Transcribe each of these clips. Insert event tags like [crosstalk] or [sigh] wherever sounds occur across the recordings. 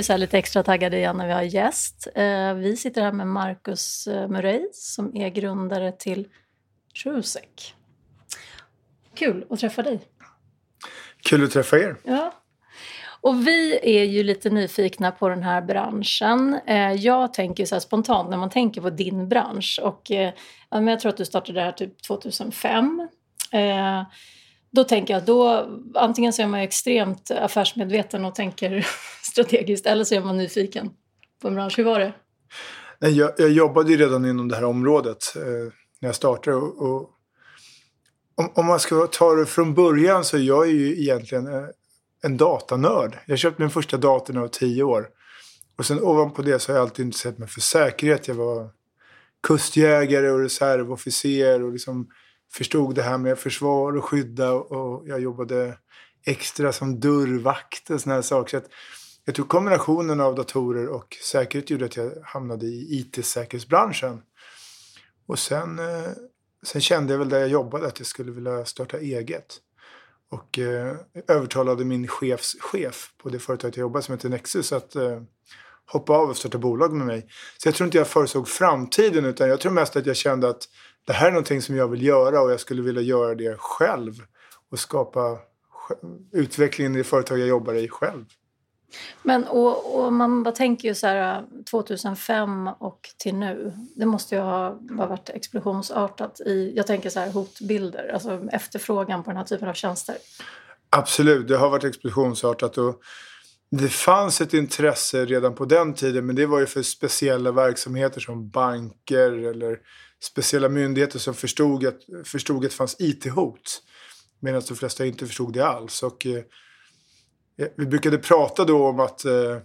ju så lite extra taggade igen när vi har gäst. Eh, vi sitter här med Marcus eh, Murray som är grundare till Trusec. Kul att träffa dig. Kul att träffa er. Ja. Och vi är ju lite nyfikna på den här branschen. Eh, jag tänker så spontant när man tänker på din bransch. Och, jag tror att du startade det här typ 2005. Då tänker jag då antingen så är man extremt affärsmedveten och tänker [laughs] strategiskt eller så är man nyfiken på en bransch. Hur var det? Nej, jag, jag jobbade ju redan inom det här området eh, när jag startade. Och, och om, om, man ska ta det från början så är jag ju egentligen eh, en datanörd. Jag köpte min första dator när jag var tio år. Och sen ovanpå det så har jag alltid intresserat mig för säkerhet. Jag var kustjägare och reservofficer och liksom förstod det här med försvar och skydda och jag jobbade extra som dörrvakt och såna här saker. Så jag tror kombinationen av datorer och säkerhet gjorde att jag hamnade i IT-säkerhetsbranschen. Och sen, eh, sen kände jag väl där jag jobbade att jag skulle vilja starta eget. Och eh, övertalade min chefs chef på det företaget jag jobbade som heter Nexus att eh, hoppa av och starta bolag med mig. Så jag tror inte jag förutsåg framtiden utan jag tror mest att jag kände att det här är någonting som jag vill göra och jag skulle vilja göra det själv och skapa utvecklingen i det företag jag jobbar i själv. Men och, och man bara tänker ju så här äh, 2005 och till nu. Det måste ju ha varit explosionsartat i, jag tänker så här hotbilder, alltså efterfrågan på den här typen av tjänster. Absolut, det har varit explosionsartat och det fanns ett intresse redan på den tiden men det var ju för speciella verksamheter som banker eller speciella myndigheter som förstod att, förstod att det fanns IT-hot. Medan de flesta inte förstod det alls. Och, eh, Eh, vi brukade prata då om att, eh,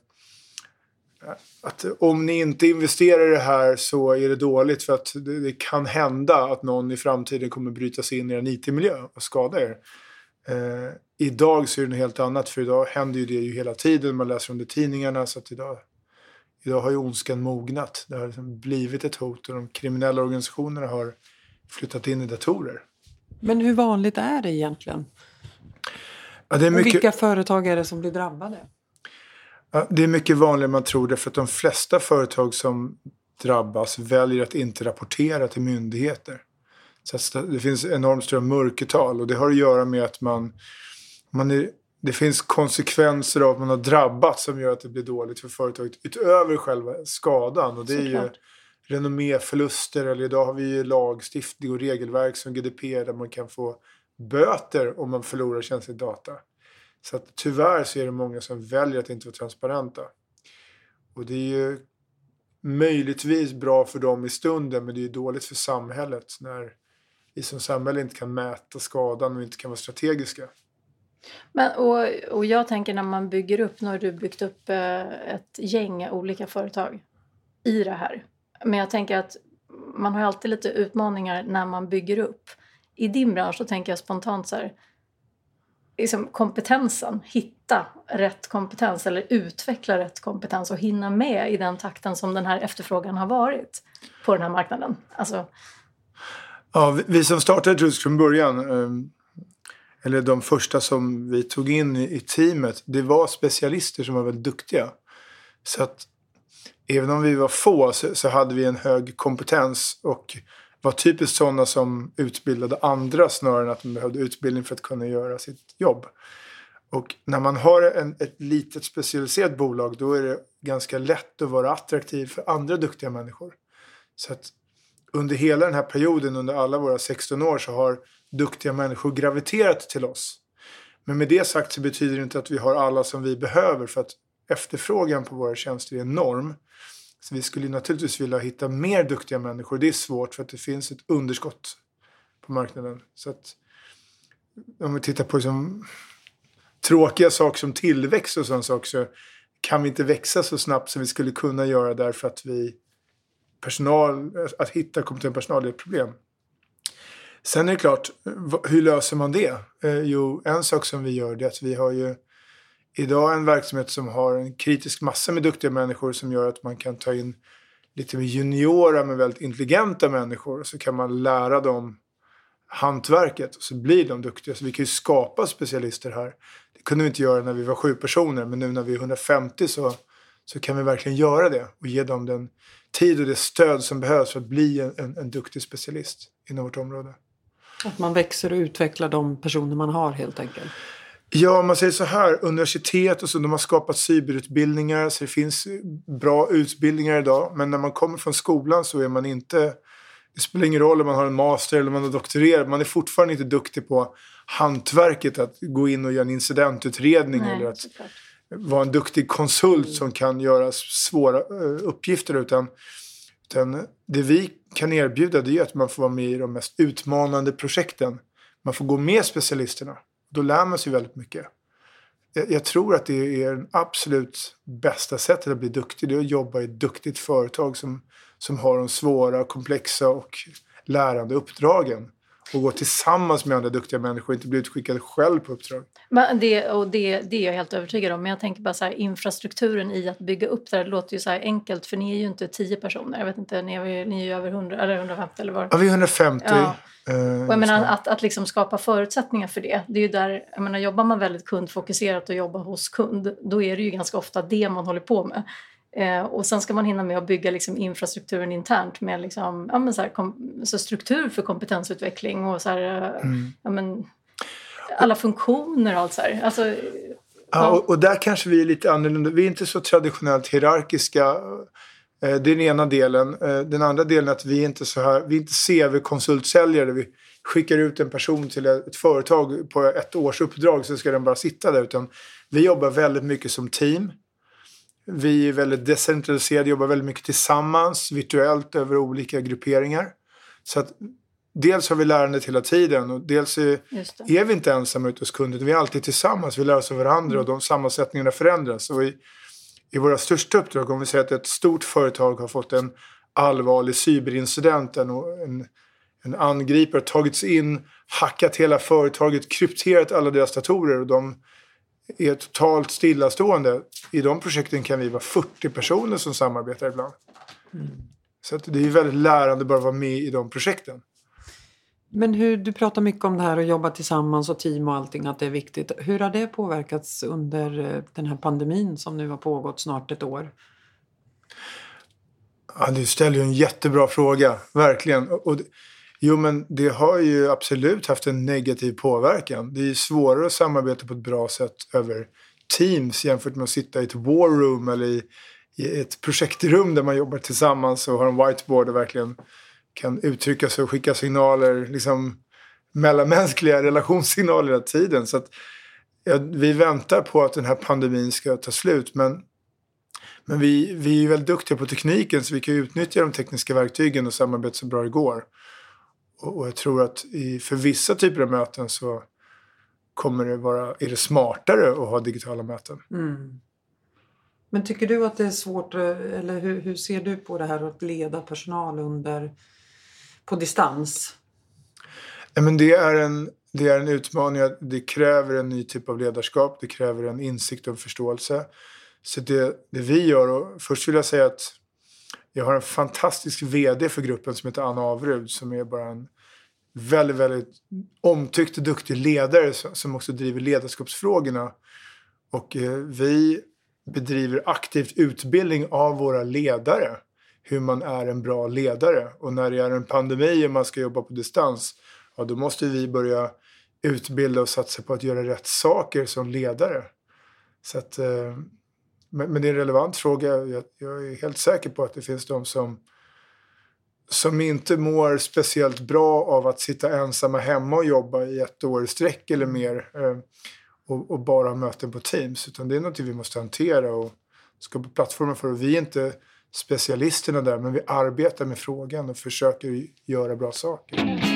att om ni inte investerar i det här så är det dåligt för att det, det kan hända att någon i framtiden kommer bryta sig in i en IT-miljö och skada er. Eh, idag så är det något helt annat för idag händer ju det ju hela tiden. Man läser om det i tidningarna så att idag Idag har ju ondskan mognat. Det har liksom blivit ett hot och de kriminella organisationerna har flyttat in i datorer. Men hur vanligt är det egentligen? Ja, mycket... Och vilka företag är det som blir drabbade? Ja, det är mycket vanligare än man tror det för att de flesta företag som drabbas väljer att inte rapportera till myndigheter. Så det finns enormt stora mörkertal och det har att göra med att man, man är det finns konsekvenser av att man har drabbats som gör att det blir dåligt för företaget utöver själva skadan. Och det är ju renomméförluster eller idag har vi ju lagstiftning och regelverk som GDPR där man kan få böter om man förlorar känslig data. Så att tyvärr så är det många som väljer att inte vara transparenta. Och det är ju möjligtvis bra för dem i stunden men det är ju dåligt för samhället när vi som samhälle inte kan mäta skadan och inte kan vara strategiska. Men, och, och jag tänker när man bygger upp, nu har du byggt upp eh, ett gäng olika företag i det här. Men jag tänker att man har alltid lite utmaningar när man bygger upp. I din bransch så tänker jag spontant så här, liksom kompetensen, hitta rätt kompetens eller utveckla rätt kompetens och hinna med i den takten som den här efterfrågan har varit på den här marknaden. Alltså... Ja, vi som startade Trusk från början ehm, eller de första som vi tog in i, i teamet, det var specialister som var väldigt duktiga. Så att även om vi var få så, så hade vi en hög kompetens och var typiskt sådana som utbildade andra snarare än att de behövde utbildning för att kunna göra sitt jobb. Och när man har en, ett litet specialiserat bolag då är det ganska lätt att vara attraktiv för andra duktiga människor. Så att under hela den här perioden, under alla våra 16 år, så har duktiga människor graviterat till oss. Men med det sagt så betyder det inte att vi har alla som vi behöver för att efterfrågan på våra tjänster är enorm. Så vi skulle naturligtvis vilja hitta mer duktiga människor. Det är svårt för att det finns ett underskott på marknaden. Så att om vi tittar på liksom, tråkiga saker som tillväxt och sådana saker så kan vi inte växa så snabbt som vi skulle kunna göra därför att vi personal, att hitta kompetent personal är ett problem. Sen är det klart, hur löser man det? Eh, jo, en sak som vi gör är att vi har ju idag en verksamhet som har en kritisk massa med duktiga människor som gör att man kan ta in lite mer juniora men väldigt intelligenta människor. Så kan man lära dem hantverket och så blir de duktiga. Så vi kan ju skapa specialister här. Det kunde vi inte göra när vi var sju personer men nu när vi är 150 så, så kan vi verkligen göra det och ge dem den tid och det stöd som behövs för att bli en, en, en duktig specialist inom vårt område. Att man växer och utvecklar de personer man har helt enkelt. Ja, man säger så här. Universitet och så, de har skapat cyberutbildningar så det finns bra utbildningar idag. Men när man kommer från skolan så är man inte... Det spelar ingen roll om man har en master eller om man har doktorerat. Man är fortfarande inte duktig på hantverket att gå in och göra en incidentutredning Nej, eller att såklart. vara en duktig konsult som kan göra svåra eh, uppgifter. Utan, utan det vi kan erbjuda det är att man får vara med i de mest utmanande projekten. Man får gå med specialisterna. Då lär man sig väldigt mycket. Jag, jag tror att det är det absolut bästa sättet att bli duktig. Det är att jobba i ett duktigt företag som, som har de svåra, komplexa och lärande uppdragen. Och gå tillsammans med andra duktiga människor och inte bli utskickad själv på uppdrag. Men det, och det, det är jag helt övertygad om. Men jag tänker bara så här, infrastrukturen i att bygga upp det här. Det låter ju så enkelt för ni är ju inte tio personer. Jag vet inte, ni är, ni är ju över 100 eller 150 eller vad. Ja, vi är 150. Ja. eh, Och jag menar att, att liksom skapa förutsättningar för det. Det är ju där, jag menar jobbar man väldigt kundfokuserat och jobbar hos kund, då är det ju ganska ofta det man håller på med. Eh, och sen ska man hinna med att bygga liksom infrastrukturen internt med liksom, ja, men så här, kom, så struktur för kompetensutveckling och så här, eh, Mm. ja, men, alla funktioner och allt så här. Alltså, Ja, och, och där kanske vi är lite annorlunda. Vi är inte så traditionellt hierarkiska. Eh, Det är den ena delen. Eh, Den andra delen är att vi är inte så här, vi är inte CV-konsultsäljare. Vi skickar ut en person till ett företag på ett års uppdrag så ska den bara sitta där. Utan vi jobbar väldigt mycket som team. Vi är väldigt decentraliserade, jobbar väldigt mycket tillsammans, virtuellt över olika grupperingar. Så att dels har vi lärandet hela tiden och dels är, är vi inte ensamma ute hos kunden. Vi är alltid tillsammans. Vi lär oss av varandra och de sammansättningarna förändras. Och i, I våra största uppdrag, om vi säger att ett stort företag har fått en allvarlig cyberincident, en, en, en angripare har tagit sig in, hackat hela företaget, krypterat alla deras datorer och de är totalt stillastående. I de projekten kan vi vara 40 personer som samarbetar ibland. Så att det är väldigt lärande bara att vara med i de projekten. Men hur, du pratar mycket om det här att jobba tillsammans och team och allting, att det är viktigt. Hur har det påverkats under eh, den här pandemin som nu har pågått snart ett år? Ja, du ställer ju en jättebra fråga, verkligen. Och, och, jo, men det har ju absolut haft en negativ påverkan. Det är ju svårare att samarbeta på ett bra sätt över Teams jämfört med att sitta i ett war room eller i, i ett projektrum där man jobbar tillsammans och har en whiteboard och verkligen kan uttrycka sig och skicka signaler, liksom mellanmänskliga relationssignaler hela tiden. Så att, ja, vi väntar på att den här pandemin ska ta slut, men men vi, vi är ju väldigt duktiga på tekniken så vi kan utnyttja de tekniska verktygen och samarbeta så bra det går. Och, jag tror att i, för vissa typer av möten så kommer det vara, är det smartare att ha digitala möten. Mm. Men tycker du att det är svårt, eh, eller hur, hur ser du på det här att leda personal under, på distans? Nej, men det, är en, det är en utmaning. Det kräver en ny typ av ledarskap. Det kräver en insikt och förståelse. Så det, det vi gör, och först vill jag säga att jag har en fantastisk vd för gruppen som heter Anna Avrud som är bara en väldigt, väldigt omtyckt och duktig ledare som- också driver ledarskapsfrågorna. Och eh, vi bedriver aktivt utbildning av våra ledare. Hur man är en bra ledare. Och när det är en pandemi och man ska jobba på distans, ja då måste vi börja utbilda och satsa på att göra rätt saker som ledare. Så att, eh, men, men det är en relevant fråga. Jag, jag är helt säker på att det finns de som, som inte mår speciellt bra av att sitta ensamma hemma och jobba i ett år i sträck eller mer. Eh, och, och bara ha möten på Teams. Utan det är något vi måste hantera och skapa plattformar för. Och vi är inte specialisterna där, men vi arbetar med frågan och försöker göra bra saker.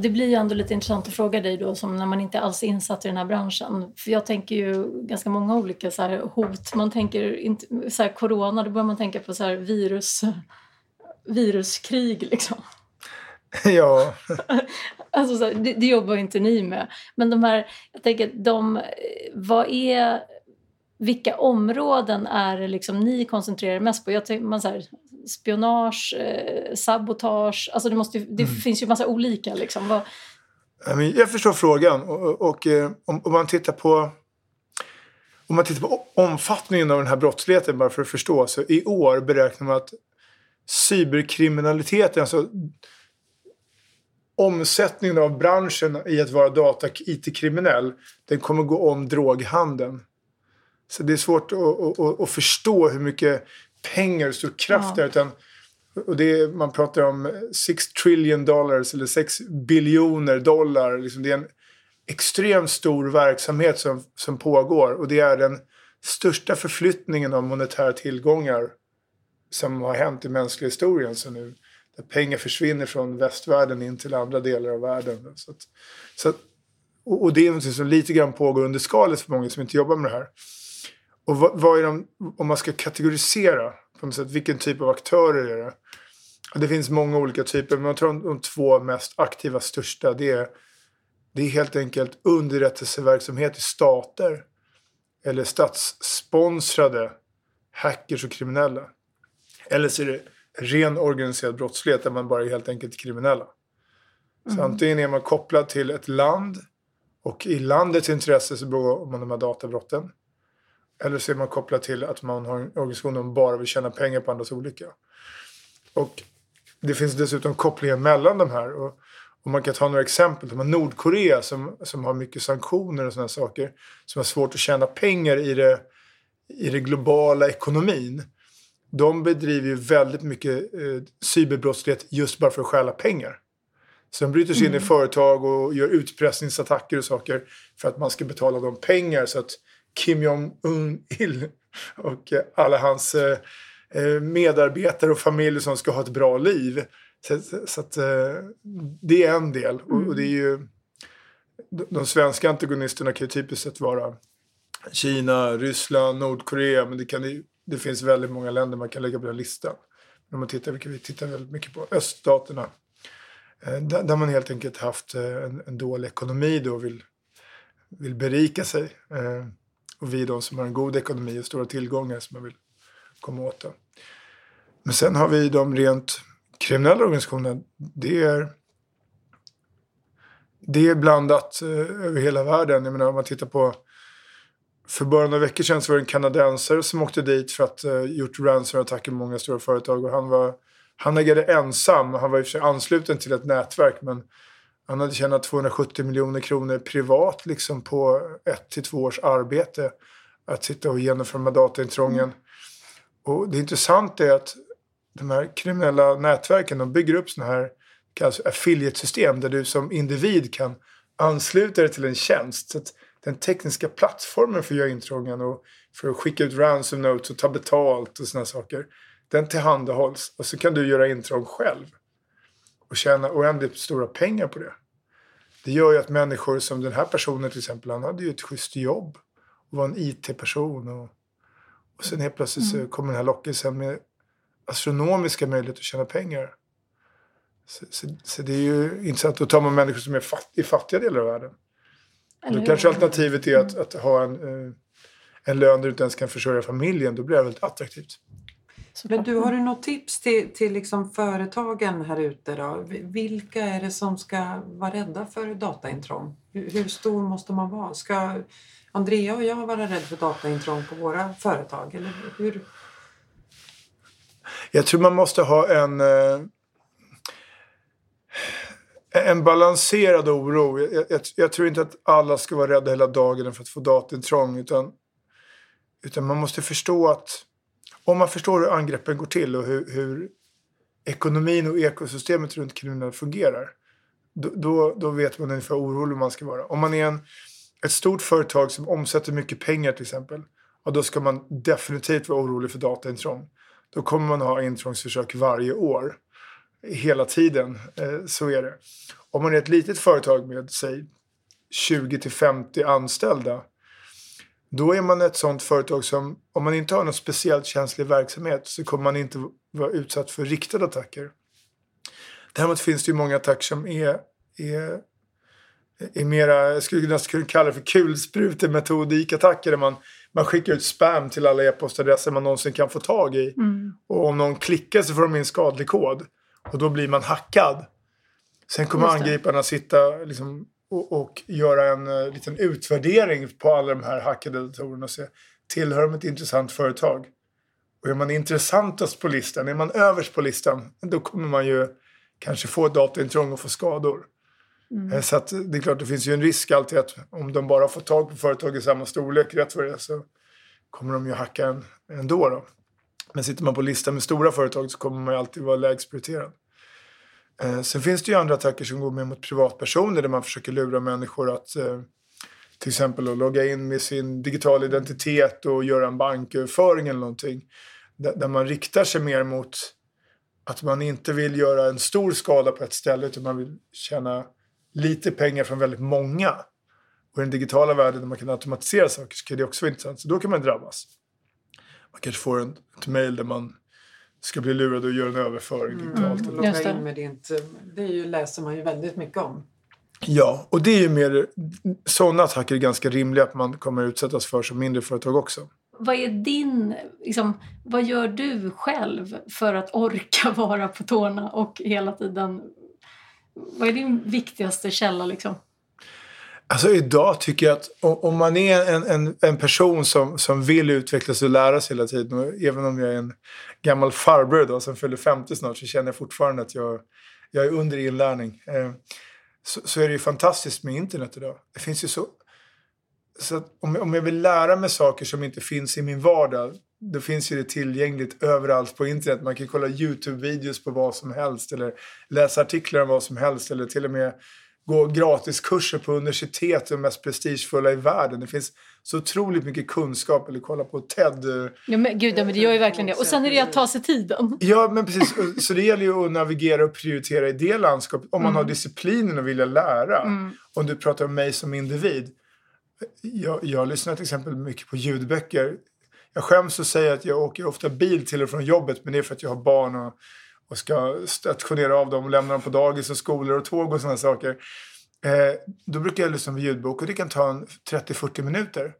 Det blir ju ändå lite intressant att fråga dig då som när man inte alls är insatt i den här branschen. För jag tänker ju ganska många olika så här, hot. Man tänker inte, så här, corona, då börjar man tänka på så här, virus, viruskrig liksom. [laughs] ja. [laughs] alltså, så här, det, det jobbar ju inte ni med. Men de här, jag tänker, de, vad är, vilka områden är det liksom ni koncentrerar er mest på? Jag tänker, man, så här, spionage, eh, sabotage, alltså det, måste, det Mm. finns ju massa olika. Liksom. Vad, Jag förstår frågan. Och, och, eh, om, om man tittar på om man tittar på omfattningen av den här brottsligheten bara för att förstå. Så i år beräknar man att cyberkriminaliteten, alltså omsättningen av branschen i att vara data IT-kriminell, den kommer gå om droghandeln. Så det är svårt att, att, att förstå hur mycket pengar och stor kraft Ja. det är. Utan, och det man pratar om 6 trillion dollars eller 6 biljoner dollar. Liksom det är en extremt stor verksamhet som, som pågår. Och det är den största förflyttningen av monetära tillgångar som har hänt i mänskliga historien. Så nu, där pengar försvinner från västvärlden in till andra delar av världen. Så att, så att, och, och det är något som lite grann pågår under skalet för många som inte jobbar med det här. Och vad, vad är de, om man ska kategorisera på något sätt, vilken typ av aktörer är det? Det finns många olika typer, men jag tror de, de två mest aktiva största det är, det är helt enkelt underrättelseverksamhet i stater eller statssponsrade hackers och kriminella. Eller så är det ren organiserad brottslighet där man bara är helt enkelt kriminella. Så antingen är man kopplad till ett land och i landets intresse så begår man de här databrotten. Eller så är man kopplad till att man har en organisation som bara vill tjäna pengar på andras olycka. Och det finns dessutom kopplingar mellan de här. Och, och man kan ta några exempel. De har Nordkorea som, som har mycket sanktioner och sådana saker. Som har svårt att tjäna pengar i det, i det globala ekonomin. De bedriver ju väldigt mycket eh, cyberbrottslighet just bara för att stjäla pengar. Så de bryter sig in i företag och gör utpressningsattacker och saker för att man ska betala dem pengar så att Kim Jong-Un-Il och eh, alla hans eh, eh, medarbetare och familjer som ska ha ett bra liv. Så, så, så att, det är en del. Mm. och det är ju, de, svenska antagonisterna kan ju typiskt sett vara Kina, Ryssland, Nordkorea. Men det, kan, det finns väldigt många länder man kan lägga på den listan. Om man tittar, vilket vi tittar väldigt mycket på, öststaterna. Där, där man helt enkelt haft en, en dålig ekonomi då och vill, vill berika sig. Och vi är de som har en god ekonomi och stora tillgångar som man vill komma åt. Då. Men sen har vi de rent kriminella organisationerna. Det är, det är blandat eh, över hela världen. Jag menar om man tittar på för bara några veckor sedan så var det en kanadensare som åkte dit för att uh, gjort ransomattacker mot många stora företag. Och han, var, han agerade ensam. Han var i och för sig ansluten till ett nätverk men han hade tjänat 270 miljoner kronor privat liksom på ett till två års arbete. Att sitta och genomföra dataintrången. Och det intressanta är att de här kriminella nätverken de bygger upp sådana här kallas affiliate-system där du som individ kan ansluta dig till en tjänst. Så att den tekniska plattformen för att göra intrången och för att skicka ut ransom notes och ta betalt och sådana saker. Den tillhandahålls och så kan du göra intrång själv. Och tjäna oändligt stora pengar på det. Det gör ju att människor som den här personen till exempel, han hade ju ett schysst jobb. Och var en IT-person. Och, och sen helt plötsligt så kommer den här lockelsen med astronomiska möjligheter att tjäna pengar. Så, så, så det är ju intressant. Då tar man människor som är fatt, i fattiga delar av världen. eller Då kanske alternativet är att, att ha en, eh, en lön där du inte ens kan försörja familjen. Då blir det väldigt attraktivt. Men du, har du något tips till, till liksom företagen här ute? Då? Vilka är det som ska vara rädda för dataintrång? Hur, hur stor måste man vara? Ska Andrea och jag vara rädda för dataintrång på våra företag? Eller hur? Jag tror man måste ha en, eh, en balanserad oro. Jag, jag, jag tror inte att alla ska vara rädda hela dagen för att få dataintrång. Utan, utan man måste förstå att om man förstår hur angreppen går till och hur, hur ekonomin och ekosystemet runt kriminella fungerar. Då, då, då vet man ungefär hur orolig man ska vara. Om man är en, ett stort företag som omsätter mycket pengar till exempel. Ja, då ska man definitivt vara orolig för dataintrång. Då kommer man ha intrångsförsök varje år. Hela tiden. Eh, så är det. Om man är ett litet företag med, säg 20 till 50 anställda. Då är man ett sånt företag som, om man inte har någon speciellt känslig verksamhet så kommer man inte vara utsatt för riktade attacker. Däremot finns det ju många attacker som är, är, är mera, jag skulle nästan kunna kalla det för kulsprutemetodikattacker där man, man skickar ut spam till alla e-postadresser man någonsin kan få tag i. Mm. Och om någon klickar så får de in skadlig kod. Och då blir man hackad. Sen kommer angriparna sitta liksom, och, och göra en uh, liten utvärdering på alla de här hackade datorerna och se tillhör de ett intressant företag. Och är man intressantast på listan, är man överst på listan, då kommer man ju kanske få ett dataintrång och få skador. Mm. Eh, Så det är klart, det finns ju en risk alltid att om de bara får tag på företag i samma storlek rätt vad det är så kommer de ju hacka en ändå. Då. Men sitter man på listan med stora företag så kommer man ju alltid vara lägst prioriterad. Eh, sen finns det ju andra attacker som går mer mot privatpersoner där man försöker lura människor att eh, till exempel att logga in med sin digitala identitet och göra en banköverföring eller någonting. Där, där man riktar sig mer mot att man inte vill göra en stor skada på ett ställe utan man vill tjäna lite pengar från väldigt många. Och i den digitala världen där man kan automatisera saker så kan det också vara intressant. Så då kan man drabbas. Man kanske får ett mejl där man ska bli lurad och göra en överföring digitalt. eller- Just det. in med ditt, det är ju, läser man ju väldigt mycket om. Ja, och det är ju mer sådana attacker är ganska rimliga att man kommer utsättas för som mindre företag också. Vad är din, liksom, vad gör du själv för att orka [laughs] vara på tårna och hela tiden, vad är din viktigaste källa liksom? Alltså idag tycker jag att om, man är en, en, en person som, som vill utvecklas och lära sig hela tiden, och även om jag är en gammal farbror då, som fyller 50 snart, så känner jag fortfarande att jag, jag är under inlärning. Eh, så, så är det ju fantastiskt med internet idag. Det finns ju så... så att om, om jag vill lära mig saker som inte finns i min vardag, då finns ju det tillgängligt överallt på internet. Man kan kolla YouTube-videos på vad som helst eller läsa artiklar om vad som helst eller till och med gå gratiskurser på universitet, de mest prestigefulla i världen. Det finns så otroligt mycket kunskap eller kolla på TED. Ja, men, gud, ja, men det gör ju verkligen det. Och sen är det att ta sig tiden. Ja, men precis. Så det gäller ju att navigera och prioritera i det landskapet. Om man har disciplinen och vilja lära. Mm. Om du pratar om mig som individ. Jag, jag lyssnar till exempel mycket på ljudböcker. Jag skäms att säga att jag åker ofta bil till och från jobbet. Men det är för att jag har barn och, och ska stationera av dem och lämna dem på dagis och skolor och tåg och sådana saker. Eh, då brukar jag lyssna på ljudbok och det kan ta en 30-40 minuter.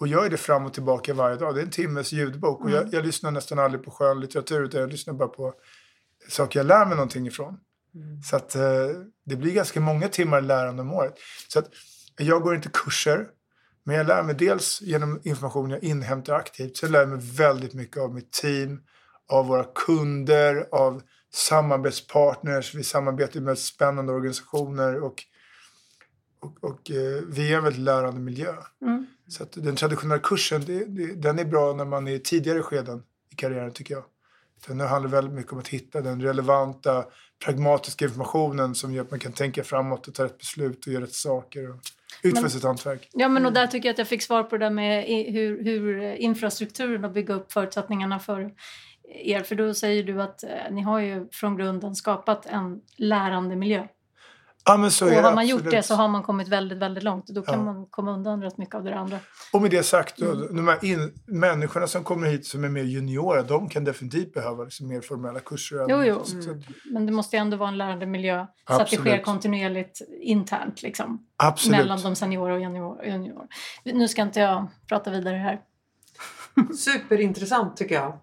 Och jag är det fram och tillbaka varje dag. Det är en timmes ljudbok. Och jag, jag lyssnar nästan aldrig på skön litteratur utan jag lyssnar bara på saker jag lär mig någonting ifrån. Så att eh, det blir ganska många timmar lärande om året. Så att jag går inte kurser. Men jag lär mig dels genom information jag inhämtar aktivt. Så jag lär mig väldigt mycket av mitt team, av våra kunder, av samarbetspartners. Vi samarbetar med spännande organisationer och, och, och eh, vi är en väldigt lärande miljö. Mm. Så den traditionella kursen, det, det, den är bra när man är i tidigare skeden i karriären tycker jag. Utan det handlar väldigt mycket om att hitta den relevanta, pragmatiska informationen som gör att man kan tänka framåt och ta rätt beslut och göra rätt saker och utföra sitt hantverk. Ja, men och där tycker jag att jag fick svar på det där med hur, hur infrastrukturen och bygga upp förutsättningarna för er. För då säger du att eh, ni har ju från grunden skapat en lärande miljö. Ja, men så Och har man gjort absolut. det så har man kommit väldigt, väldigt långt. Då kan Ja. man komma undan rätt mycket av det andra. Och med det sagt, då, Mm. de här in, människorna som kommer hit som är mer juniora, de kan definitivt behöva liksom mer formella kurser. Jo, jo. Så att- Men det måste ju ändå vara en lärande miljö så att det sker kontinuerligt internt liksom, Absolut. mellan de seniora och junior- junior. Nu ska inte jag prata vidare här. Superintressant tycker jag.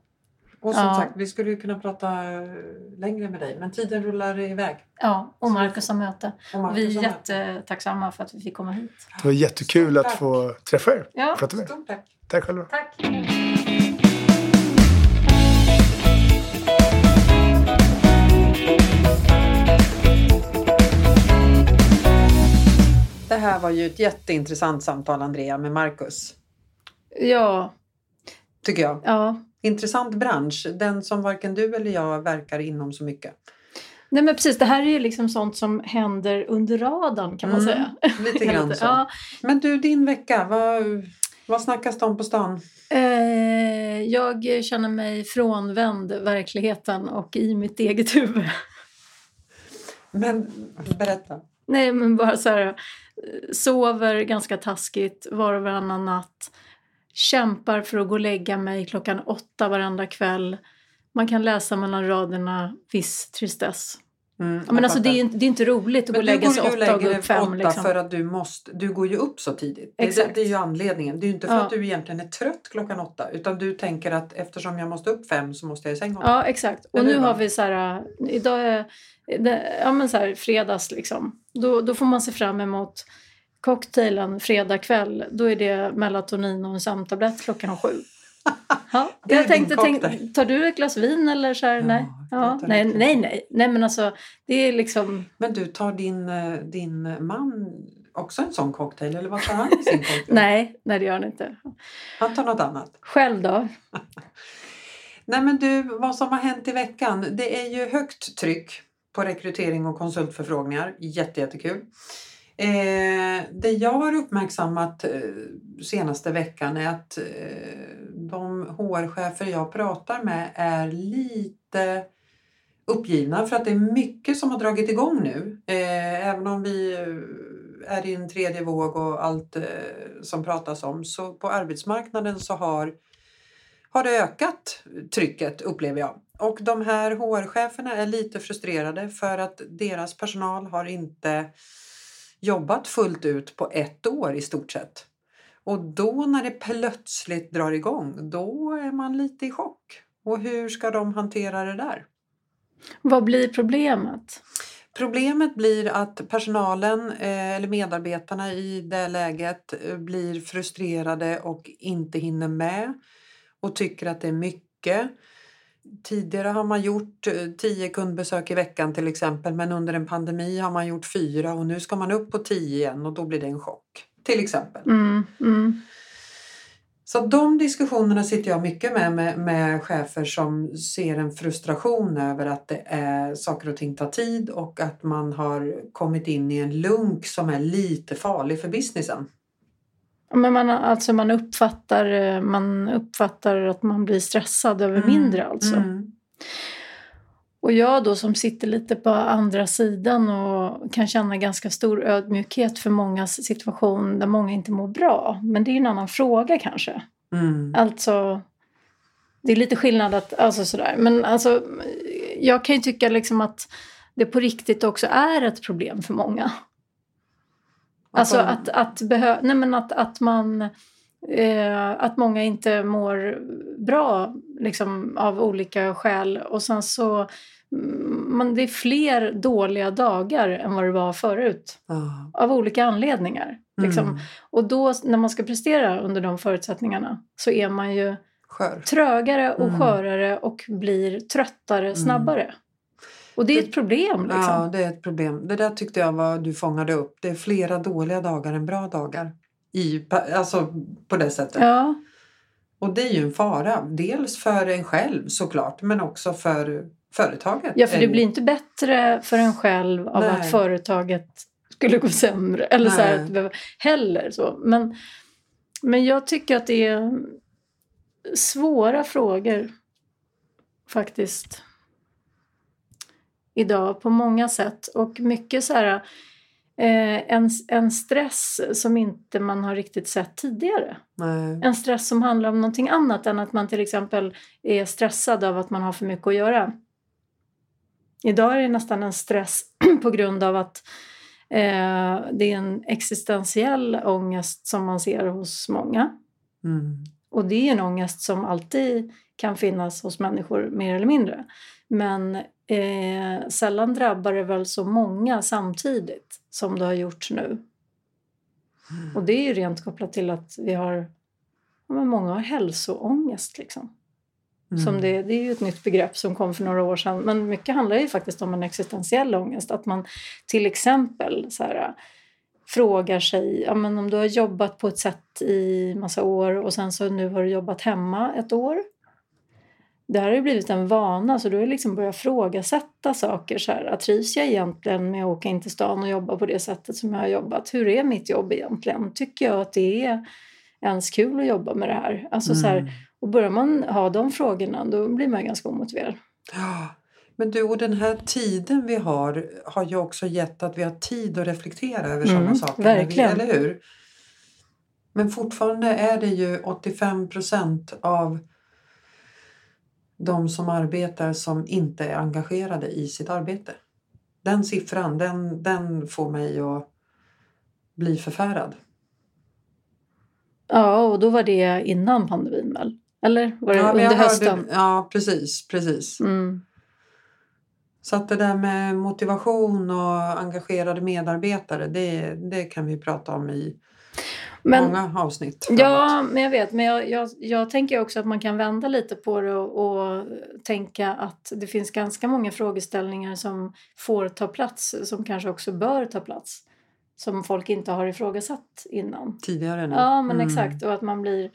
Och som Ja. sagt, vi skulle ju kunna prata eh, längre med dig, men tiden rullar iväg. Ja, och Marcus har möte. Och Marcus Vi är jättetacksamma för att vi fick komma hit. Det var jättekul att få träffa er. Ja, Prata med. Stort tack. Tack själva. tack. Det här var ju ett jätteintressant samtal, Andrea, med Marcus. Ja, Tycker jag. ja. Intressant bransch. Den som varken du eller jag verkar inom så mycket. Nej men precis, det här är ju liksom sånt som händer under radarn kan man Mm, säga. Lite grann [laughs] så. Ja, Men du, din vecka. Vad, vad snackas det om på stan? eh, jag känner mig frånvänd verkligheten och i mitt eget huvud. Men berätta. Nej men bara så här, sover ganska taskigt var och varannan natt. Kämpar för att gå och lägga mig klockan åtta varenda kväll. Man kan läsa mellan raderna viss tristess. Mm, men alltså, det, är, det är inte roligt att gå och Men lägga sig åtta och gå upp fem. Liksom. för att du måste, du går ju upp så tidigt. Det, det, det är ju anledningen. Det är ju inte för Ja. att du egentligen är trött klockan åtta utan du tänker att eftersom jag måste upp fem så måste jag i säng åtta. Ja, exakt. Och nu har vi så här, äh, idag är ja, men så här, fredags liksom. Då, då får man se fram emot cocktailen fredag kväll. Då är det melatonin och en sömntablett klockan sju. [laughs] Ja, jag tänkte, tänk, cocktail. tar du ett glas vin eller så här? Ja, nej. Ja, nej, nej, nej. Nej, men alltså det är liksom... Men du, tar din, eh, din man också en sån cocktail eller vad tar han i sin cocktail? [laughs] Nej, nej det gör han inte. Han tar något annat. Själv då? [laughs] Nej men du, vad som har hänt i veckan. Det är ju högt tryck på rekrytering och konsultförfrågningar. Jätte, jättekul. Eh, det jag har uppmärksammat eh, senaste veckan är att eh, de HR-chefer jag pratar med är lite uppgivna för att det är mycket som har dragit igång nu. Eh, även om vi eh, är i en tredje våg och allt eh, som pratas om så på arbetsmarknaden så har har det ökat trycket upplever jag. Och de här HR-cheferna är lite frustrerade för att deras personal har inte jobbat fullt ut på ett år i stort sett. Och då när det plötsligt drar igång, då är man lite i chock. Och hur ska de hantera det där? Vad blir problemet? Problemet blir att personalen eh, eller medarbetarna i det läget eh, blir frustrerade och inte hinner med och tycker att det är mycket. Tidigare har man gjort eh, tio kundbesök i veckan till exempel men under en pandemi har man gjort fyra och nu ska man upp på tio igen och då blir det en chock. Till exempel. Mm, mm. Så de diskussionerna sitter jag mycket med, med med chefer som ser en frustration över att det är, saker och ting tar tid och att man har kommit in i en lunk som är lite farlig för businessen. Men man, alltså man, uppfattar, eh, man uppfattar att man blir stressad över mindre alltså. Mm. Och jag då som sitter lite på andra sidan och kan känna ganska stor ödmjukhet för mångas situation där många inte mår bra. Men det är en annan fråga kanske. Mm. Alltså, det är lite skillnad att, alltså sådär. Men alltså, jag kan ju tycka liksom att det på riktigt också är ett problem för många. Alltså Att att, att, behö- nej men att, att man eh, att många inte mår bra liksom, av olika skäl och sen så mm, man, det är fler dåliga dagar än vad det var förut Ja. av olika anledningar. Liksom. Mm. Och då när man ska prestera under de förutsättningarna så är man ju Skör. trögare och Mm. skörare och blir tröttare snabbare. Och det är ett problem liksom. Ja, det är ett problem. Det där tyckte jag var du fångade upp. Det är flera dåliga dagar än bra dagar. I, alltså på det sättet. Ja. Och det är ju en fara. Dels för en själv såklart men också för företaget. Ja, för det blir inte bättre för en själv av Nej. att företaget skulle gå sämre. Eller så här, att det behöver- heller så. Men, men jag tycker att det är svåra frågor faktiskt idag på många sätt. Och mycket så här eh, en, en stress som inte man har riktigt sett tidigare. Nej. En stress som handlar om någonting annat än att man till exempel är stressad av att man har för mycket att göra. Idag är det nästan en stress [clears throat] på grund av att eh, det är en existentiell ångest som man ser hos många. Mm. Och det är en ångest som alltid kan finnas hos människor mer eller mindre. Men eh, sällan drabbar det väl så många samtidigt som det har gjort nu. Och det är ju rent kopplat till att vi har, ja, men många har hälsoångest liksom. Mm. Som det, det är ju ett nytt begrepp som kom för några år sedan. Men mycket handlar ju faktiskt om en existentiell ångest. Att man till exempel så här, frågar sig, ja, men om du har jobbat på ett sätt i massa år och sen så nu har du jobbat hemma ett år. Det här har ju blivit en vana så du har liksom börjat frågasätta saker. Så här, trivs jag egentligen med att åka in till stan och jobba på det sättet som jag har jobbat? Hur är mitt jobb egentligen? Tycker jag att det är ens kul att jobba med det här? Alltså, så här Mm. och börjar man ha de frågorna då blir man ganska omotiverad. Ja, Men du, och den här tiden vi har har ju också gett att vi har tid att reflektera över Mm, sådana saker. verkligen. Eller hur? Men fortfarande är det ju 85 procent av de som arbetar som inte är engagerade i sitt arbete. Den siffran, den, den får mig att bli förfärad. Ja, och då var det innan pandemin väl? Eller var det Ja, under hörde- hösten? Ja, precis. precis. Mm. Så att det där med motivation och engagerade medarbetare, det, det kan vi prata om i Men, många avsnitt. framåt. ja, men jag vet. Men jag, jag, jag tänker också att man kan vända lite på det och, och tänka att det finns ganska många frågeställningar som får ta plats, som kanske också bör ta plats. Som folk inte har ifrågasatt innan. Tidigare nu. Ja, men Mm. exakt. Och att man blir...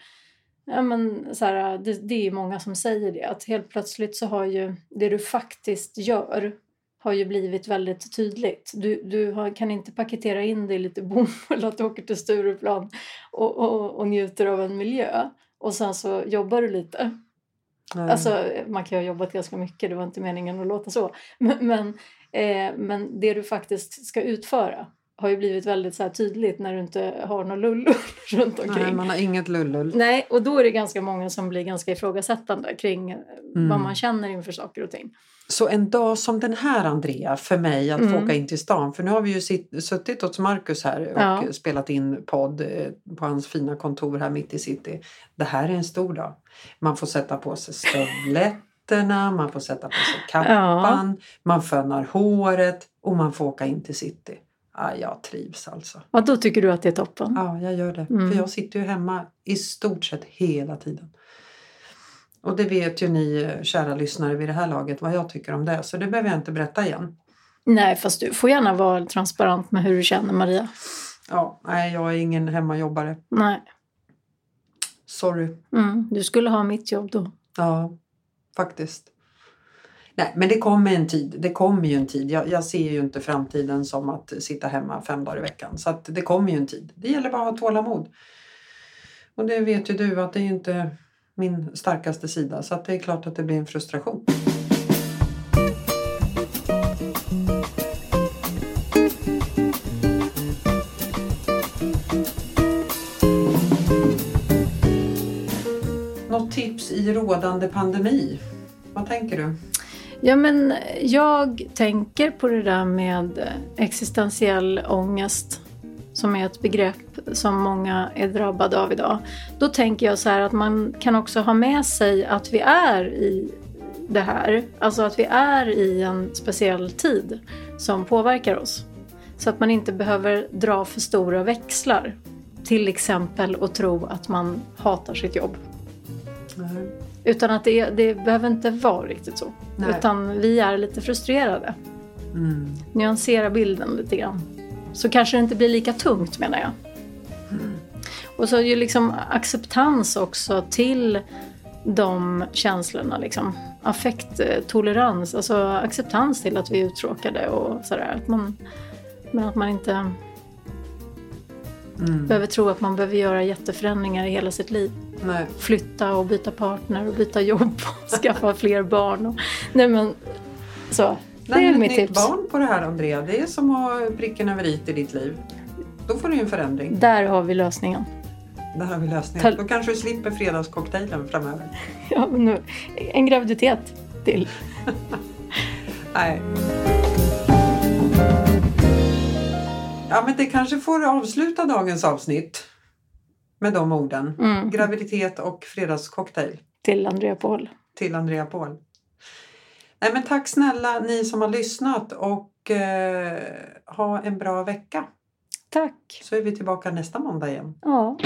Ja, men så här, det, det är många som säger det. Att helt plötsligt så har ju det du faktiskt gör har ju blivit väldigt tydligt. Du, du har, kan inte paketera in det i lite bomull att du åker till Stureplan och, och, och njuter av en miljö. Och sen så jobbar du lite. Nej. Alltså, man kan ju ha jobbat ganska mycket, det var inte meningen att låta så. Men, men, eh, men det du faktiskt ska utföra har ju blivit väldigt så tydligt när du inte har någon lullull [laughs] runt omkring. Nej, man har inget lullull. Nej, och då är det ganska många som blir ganska ifrågasättande kring eh, Mm. vad man känner inför saker och ting. Så en dag som den här Andrea, för mig att få Mm. åka in till stan. För nu har vi ju sitt, suttit hos Marcus här och Ja. spelat in podd eh, på hans fina kontor här mitt i city. Det här är en stor dag. Man får sätta på sig stövletterna, man får sätta på sig kappan, man fönar håret och man får åka in till city. Ja, jag trivs alltså. Ja, då tycker du att det är toppen? Ja, jag gör det. Mm. För jag sitter ju hemma i stort sett hela tiden. Och det vet ju ni eh, kära lyssnare vid det här laget vad jag tycker om det. Så det behöver jag inte berätta igen. Nej, fast du får gärna vara transparent med hur du känner Maria. Ja, nej, jag är ingen hemmajobbare. Nej, Sorry. mm, du skulle ha mitt jobb då. Ja, faktiskt. Nej, men det kommer en tid. Det kommer ju en tid. Jag, jag ser ju inte framtiden som att sitta hemma fem dagar i veckan. Så att det kommer ju en tid. Det gäller bara att ha tålamod. Och det vet ju du att det är inte min starkaste sida. Så att det är klart att det blir en frustration. Något tips i rådande pandemi? Vad tänker du? Ja, men jag tänker på det där med existentiell ångest som är ett begrepp som många är drabbade av idag. Då tänker jag så här att man kan också ha med sig att vi är i det här. Alltså att vi är i en speciell tid som påverkar oss. Så att man inte behöver dra för stora växlar. Till exempel att tro att man hatar sitt jobb. Mm. Utan att det, det behöver inte vara riktigt så. Nej. Utan vi är lite frustrerade. Mm. Nyansera bilden lite grann. Så kanske det inte blir lika tungt menar jag. Och så är ju liksom acceptans också till de känslorna. Liksom. Affekttolerans, alltså acceptans till att vi är uttråkade och sådär. Att man, men att man inte Mm. behöver tro att man behöver göra jätteförändringar i hela sitt liv. Nej. Flytta och byta partner och byta jobb och [laughs] skaffa fler barn. Och, nej men, så. Det Nej, är mitt tips. barn på det här Andrea, det är som att ha pricken över i i ditt liv. Då får du ju en förändring. Där har vi lösningen. Där har vi lösningen. Ta- Då kanske du slipper fredagscocktailen framöver. Ja, nu, en graviditet till. [laughs] Nej. Ja, men det kanske får avsluta dagens avsnitt med de orden. Mm. Graviditet och fredagscocktail Till Andrea Paul. till Andrea Paul. Nej, men tack snälla ni som har lyssnat och eh, ha en bra vecka. Tack. Så är vi tillbaka nästa måndag igen. Ja.